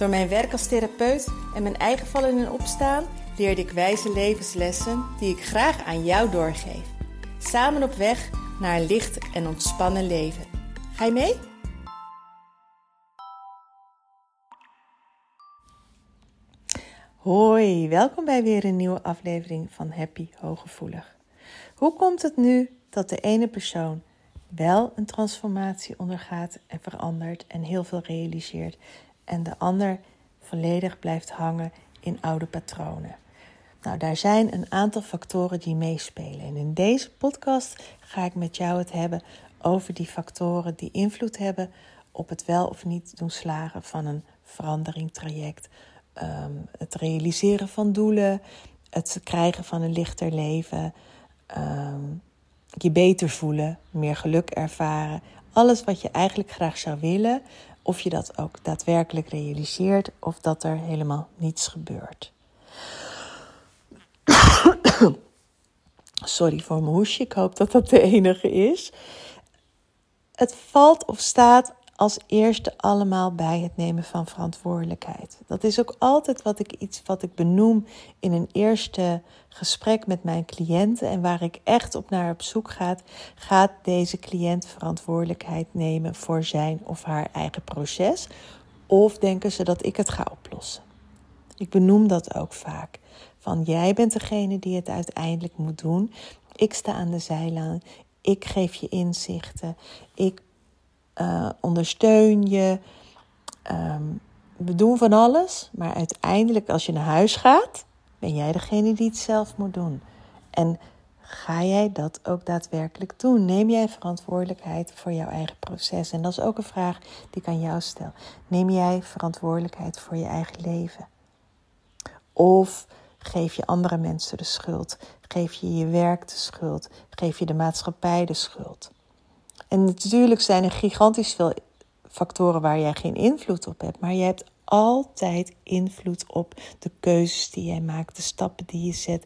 Door mijn werk als therapeut en mijn eigen vallen en opstaan leerde ik wijze levenslessen die ik graag aan jou doorgeef. Samen op weg naar een licht en ontspannen leven. Ga je mee? Hoi, welkom bij weer een nieuwe aflevering van Happy Hooggevoelig. Hoe komt het nu dat de ene persoon wel een transformatie ondergaat en verandert en heel veel realiseert en de ander volledig blijft hangen in oude patronen. Nou, daar zijn een aantal factoren die meespelen. En in deze podcast ga ik met jou het hebben over die factoren die invloed hebben op het wel of niet doen slagen van een verandering traject. Ehm, het realiseren van doelen, het krijgen van een lichter leven, ehm, je beter voelen, meer geluk ervaren. Alles wat je eigenlijk graag zou willen, of je dat ook daadwerkelijk realiseert of dat er helemaal niets gebeurt. Sorry voor mijn hoesje, ik hoop dat dat de enige is. Het valt of staat als eerste allemaal bij het nemen van verantwoordelijkheid. Dat is ook altijd wat ik iets wat ik benoem in een eerste gesprek met mijn cliënten en waar ik echt op naar op zoek ga. Gaat deze cliënt verantwoordelijkheid nemen voor zijn of haar eigen proces? Of denken ze dat ik het ga oplossen? Ik benoem dat ook vaak. Van jij bent degene die het uiteindelijk moet doen. Ik sta aan de zijlijn. Ik geef je inzichten. Ik uh, ondersteun je. Ehm, we doen van alles, maar uiteindelijk als je naar huis gaat, ben jij degene die het zelf moet doen. En ga jij dat ook daadwerkelijk doen? Neem jij verantwoordelijkheid voor jouw eigen proces? En dat is ook een vraag die ik aan jou stel. Neem jij verantwoordelijkheid voor je eigen leven? Of geef je andere mensen de schuld? Geef je je werk de schuld? Geef je de maatschappij de schuld? En natuurlijk zijn er gigantisch veel factoren waar jij geen invloed op hebt, maar je hebt altijd invloed op de keuzes die jij maakt, de stappen die je zet,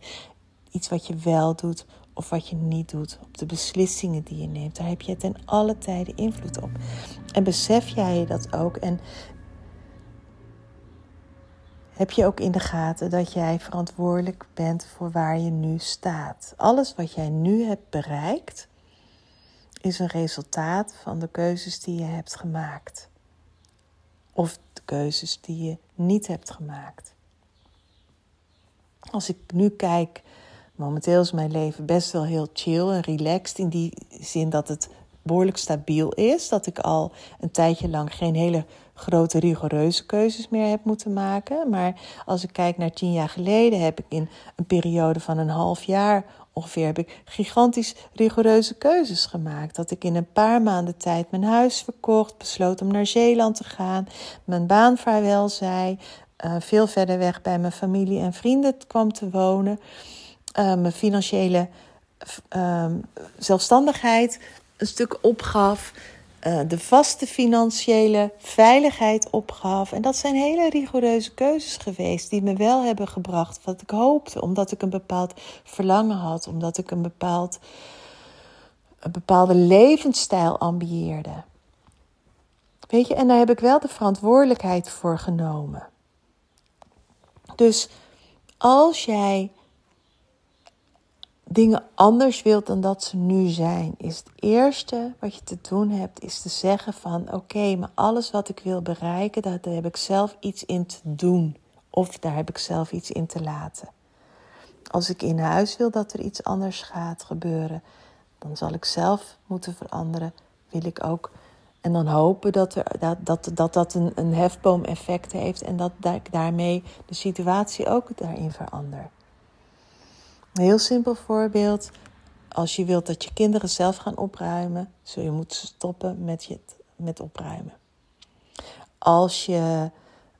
iets wat je wel doet of wat je niet doet, op de beslissingen die je neemt. Daar heb je ten alle tijden invloed op. En besef jij dat ook en heb je ook in de gaten dat jij verantwoordelijk bent voor waar je nu staat. Alles wat jij nu hebt bereikt, is een resultaat van de keuzes die je hebt gemaakt. Of de keuzes die je niet hebt gemaakt. Als ik nu kijk, momenteel is mijn leven best wel heel chill en relaxed. In die zin dat het behoorlijk stabiel is. Dat ik al een tijdje lang geen hele grote rigoureuze keuzes meer heb moeten maken. Maar als ik kijk naar tien jaar geleden, heb ik in een periode van een half jaar ongeveer heb ik gigantisch rigoureuze keuzes gemaakt. Dat ik in een paar maanden tijd mijn huis verkocht, besloot om naar Zeeland te gaan, mijn baan vaarwel zei, uh, veel verder weg bij mijn familie en vrienden kwam te wonen, uh, mijn financiële uh, zelfstandigheid een stuk opgaf. Eh, de vaste financiële veiligheid opgaf. En dat zijn hele rigoureuze keuzes geweest die me wel hebben gebracht wat ik hoopte, omdat ik een bepaald verlangen had, omdat ik een, bepaald, een bepaalde levensstijl ambieerde. Weet je, en daar heb ik wel de verantwoordelijkheid voor genomen. Dus als jij dingen anders wilt dan dat ze nu zijn, is het eerste wat je te doen hebt, is te zeggen van oké, maar alles wat ik wil bereiken, daar heb ik zelf iets in te doen. Of daar heb ik zelf iets in te laten. Als ik in huis wil dat er iets anders gaat gebeuren, dan zal ik zelf moeten veranderen. Wil ik ook. En dan hopen dat er, dat, dat, dat, dat een, een hefboom-effect heeft en dat ik daarmee de situatie ook daarin verander. Een heel simpel voorbeeld. Als je wilt dat je kinderen zelf gaan opruimen, zul je moeten stoppen met, je, met opruimen. Als je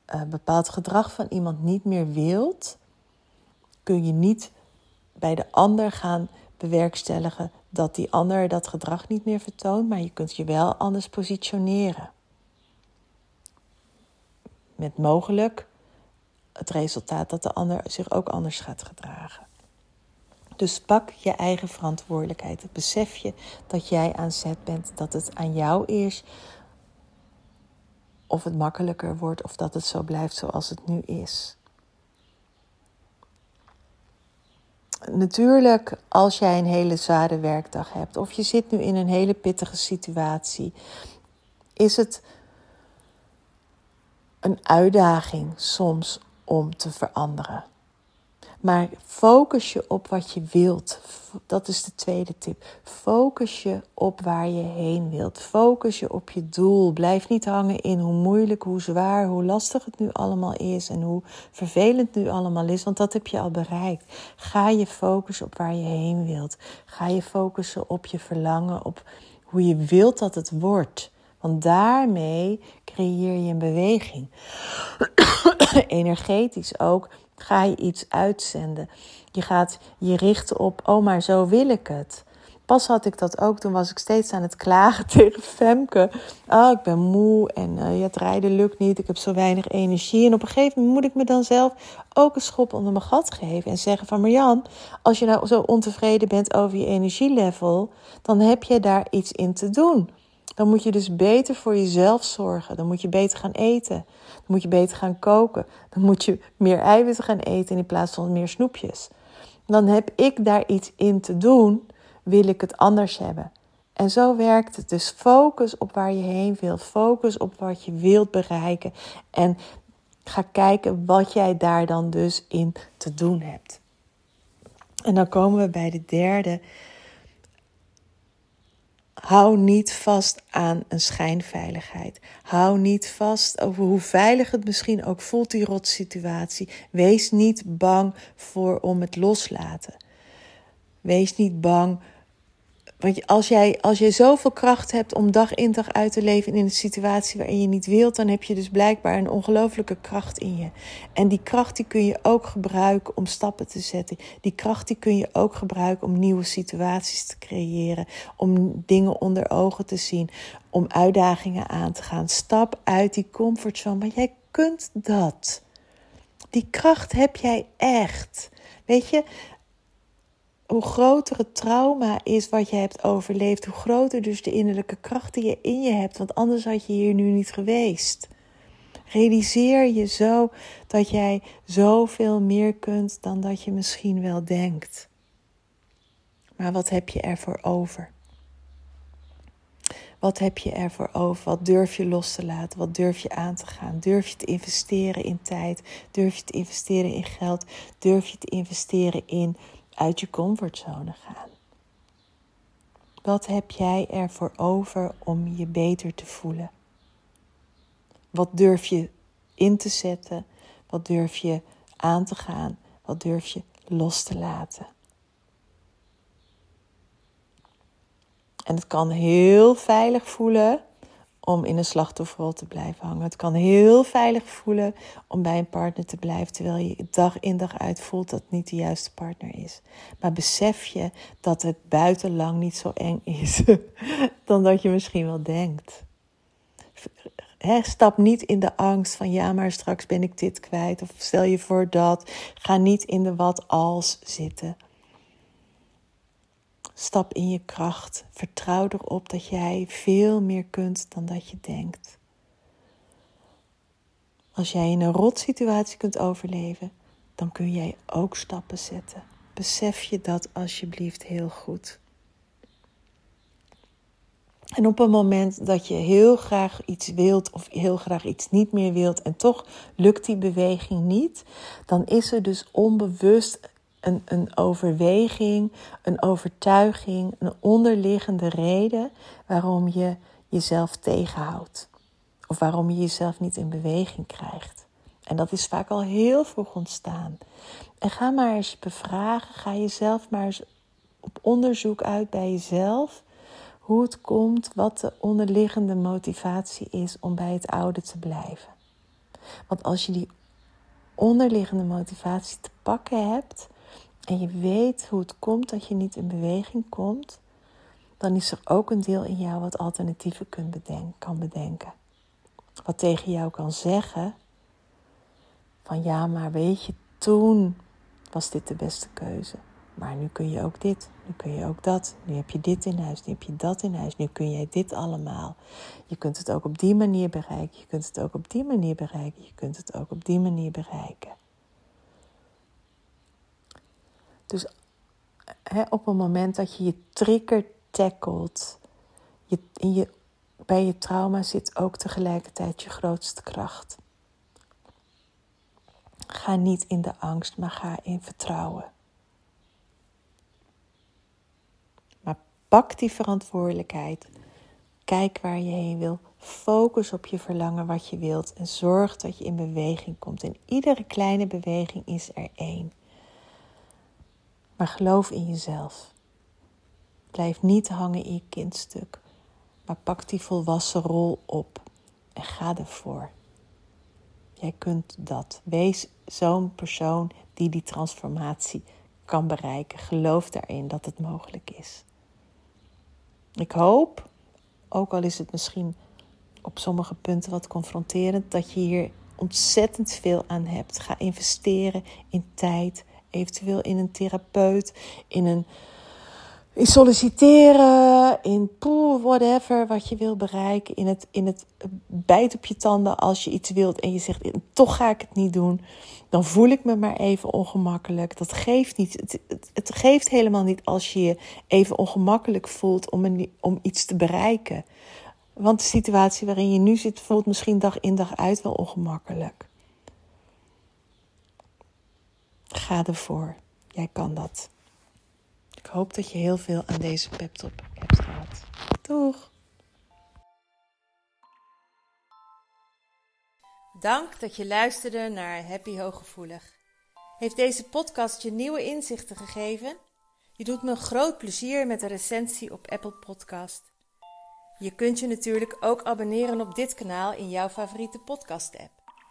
een bepaald gedrag van iemand niet meer wilt, kun je niet bij de ander gaan bewerkstelligen dat die ander dat gedrag niet meer vertoont, maar je kunt je wel anders positioneren. Met mogelijk het resultaat dat de ander zich ook anders gaat gedragen. Dus pak je eigen verantwoordelijkheid. Besef je dat jij aan zet bent, dat het aan jou is. Of het makkelijker wordt of dat het zo blijft zoals het nu is. Natuurlijk, als jij een hele zware werkdag hebt of je zit nu in een hele pittige situatie, is het een uitdaging soms om te veranderen. Maar focus je op wat je wilt. Dat is de tweede tip. Focus je op waar je heen wilt. Focus je op je doel. Blijf niet hangen in hoe moeilijk, hoe zwaar, hoe lastig het nu allemaal is en hoe vervelend nu allemaal is, want dat heb je al bereikt. Ga je focussen op waar je heen wilt. Ga je focussen op je verlangen, op hoe je wilt dat het wordt. Want daarmee creëer je een beweging. Energetisch ook ga je iets uitzenden. Je gaat je richten op, oh maar zo wil ik het. Pas had ik dat ook, toen was ik steeds aan het klagen tegen Femke. Oh, ik ben moe en uh, het rijden lukt niet, ik heb zo weinig energie. En op een gegeven moment moet ik me dan zelf ook een schop onder mijn gat geven. En zeggen van Marjan, als je nou zo ontevreden bent over je energielevel, dan heb je daar iets in te doen. Dan moet je dus beter voor jezelf zorgen. Dan moet je beter gaan eten. Dan moet je beter gaan koken. Dan moet je meer eiwitten gaan eten in plaats van meer snoepjes. Dan heb ik daar iets in te doen, wil ik het anders hebben. En zo werkt het. Dus focus op waar je heen wilt. Focus op wat je wilt bereiken. En ga kijken wat jij daar dan dus in te doen hebt. En dan komen we bij de derde Hou niet vast aan een schijnveiligheid. Hou niet vast over hoe veilig het misschien ook voelt, die rotsituatie. Wees niet bang voor om het loslaten. Wees niet bang want als jij, als je zoveel kracht hebt om dag in dag uit te leven in een situatie waarin je niet wilt, dan heb je dus blijkbaar een ongelooflijke kracht in je. En die kracht die kun je ook gebruiken om stappen te zetten. Die kracht die kun je ook gebruiken om nieuwe situaties te creëren, om dingen onder ogen te zien, om uitdagingen aan te gaan. Stap uit die comfortzone, maar jij kunt dat. Die kracht heb jij echt. Weet je, hoe groter het trauma is wat je hebt overleefd, hoe groter dus de innerlijke kracht die je in je hebt. Want anders had je hier nu niet geweest. Realiseer je zo dat jij zoveel meer kunt dan dat je misschien wel denkt. Maar wat heb je ervoor over? Wat heb je ervoor over? Wat durf je los te laten? Wat durf je aan te gaan? Durf je te investeren in tijd? Durf je te investeren in geld? Durf je te investeren in uit je comfortzone gaan. Wat heb jij ervoor over om je beter te voelen? Wat durf je in te zetten? Wat durf je aan te gaan? Wat durf je los te laten? En het kan heel veilig voelen om in een slachtofferrol te blijven hangen. Het kan heel veilig voelen om bij een partner te blijven, terwijl je dag in dag uit voelt dat het niet de juiste partner is. Maar besef je dat het buitenlang niet zo eng is dan dat je misschien wel denkt. stap niet in de angst van ja, maar straks ben ik dit kwijt. Of stel je voor dat. Ga niet in de wat als zitten. Stap in je kracht. Vertrouw erop dat jij veel meer kunt dan dat je denkt. Als jij in een rotsituatie kunt overleven, dan kun jij ook stappen zetten. Besef je dat alsjeblieft heel goed. En op een moment dat je heel graag iets wilt of heel graag iets niet meer wilt en toch lukt die beweging niet, dan is er dus onbewust een, een overweging, een overtuiging, een onderliggende reden waarom je jezelf tegenhoudt. Of waarom je jezelf niet in beweging krijgt. En dat is vaak al heel vroeg ontstaan. En ga maar eens bevragen, ga jezelf maar eens op onderzoek uit bij jezelf. Hoe het komt, wat de onderliggende motivatie is om bij het oude te blijven. Want als je die onderliggende motivatie te pakken hebt en je weet hoe het komt dat je niet in beweging komt, dan is er ook een deel in jou wat alternatieven kan bedenken. Wat tegen jou kan zeggen van ja, maar weet je, toen was dit de beste keuze. Maar nu kun je ook dit, nu kun je ook dat. Nu heb je dit in huis, nu heb je dat in huis. Nu kun jij dit allemaal. Je kunt het ook op die manier bereiken. Je kunt het ook op die manier bereiken. Je kunt het ook op die manier bereiken. Dus hè, op het moment dat je je trigger tackelt, je, in je, bij je trauma zit ook tegelijkertijd je grootste kracht. Ga niet in de angst, maar ga in vertrouwen. Maar pak die verantwoordelijkheid. Kijk waar je heen wil. Focus op je verlangen wat je wilt. En zorg dat je in beweging komt. En iedere kleine beweging is er één. Maar geloof in jezelf. Blijf niet hangen in je kindstuk. Maar pak die volwassen rol op. En ga ervoor. Jij kunt dat. Wees zo'n persoon die die transformatie kan bereiken. Geloof daarin dat het mogelijk is. Ik hoop, ook al is het misschien op sommige punten wat confronterend, dat je hier ontzettend veel aan hebt. Ga investeren in tijd, eventueel in een therapeut, in een in solliciteren, in pool, whatever, wat je wil bereiken. In het, in het bijt op je tanden als je iets wilt en je zegt, toch ga ik het niet doen. Dan voel ik me maar even ongemakkelijk. Dat geeft niet. Het, het, het geeft helemaal niet als je je even ongemakkelijk voelt om, een, om iets te bereiken. Want de situatie waarin je nu zit voelt misschien dag in dag uit wel ongemakkelijk. Ga ervoor. Jij kan dat. Ik hoop dat je heel veel aan deze peptop hebt gehad. Doeg! Dank dat je luisterde naar Happy Hooggevoelig. Heeft deze podcast je nieuwe inzichten gegeven? Je doet me groot plezier met een recensie op Apple Podcast. Je kunt je natuurlijk ook abonneren op dit kanaal in jouw favoriete podcast-app.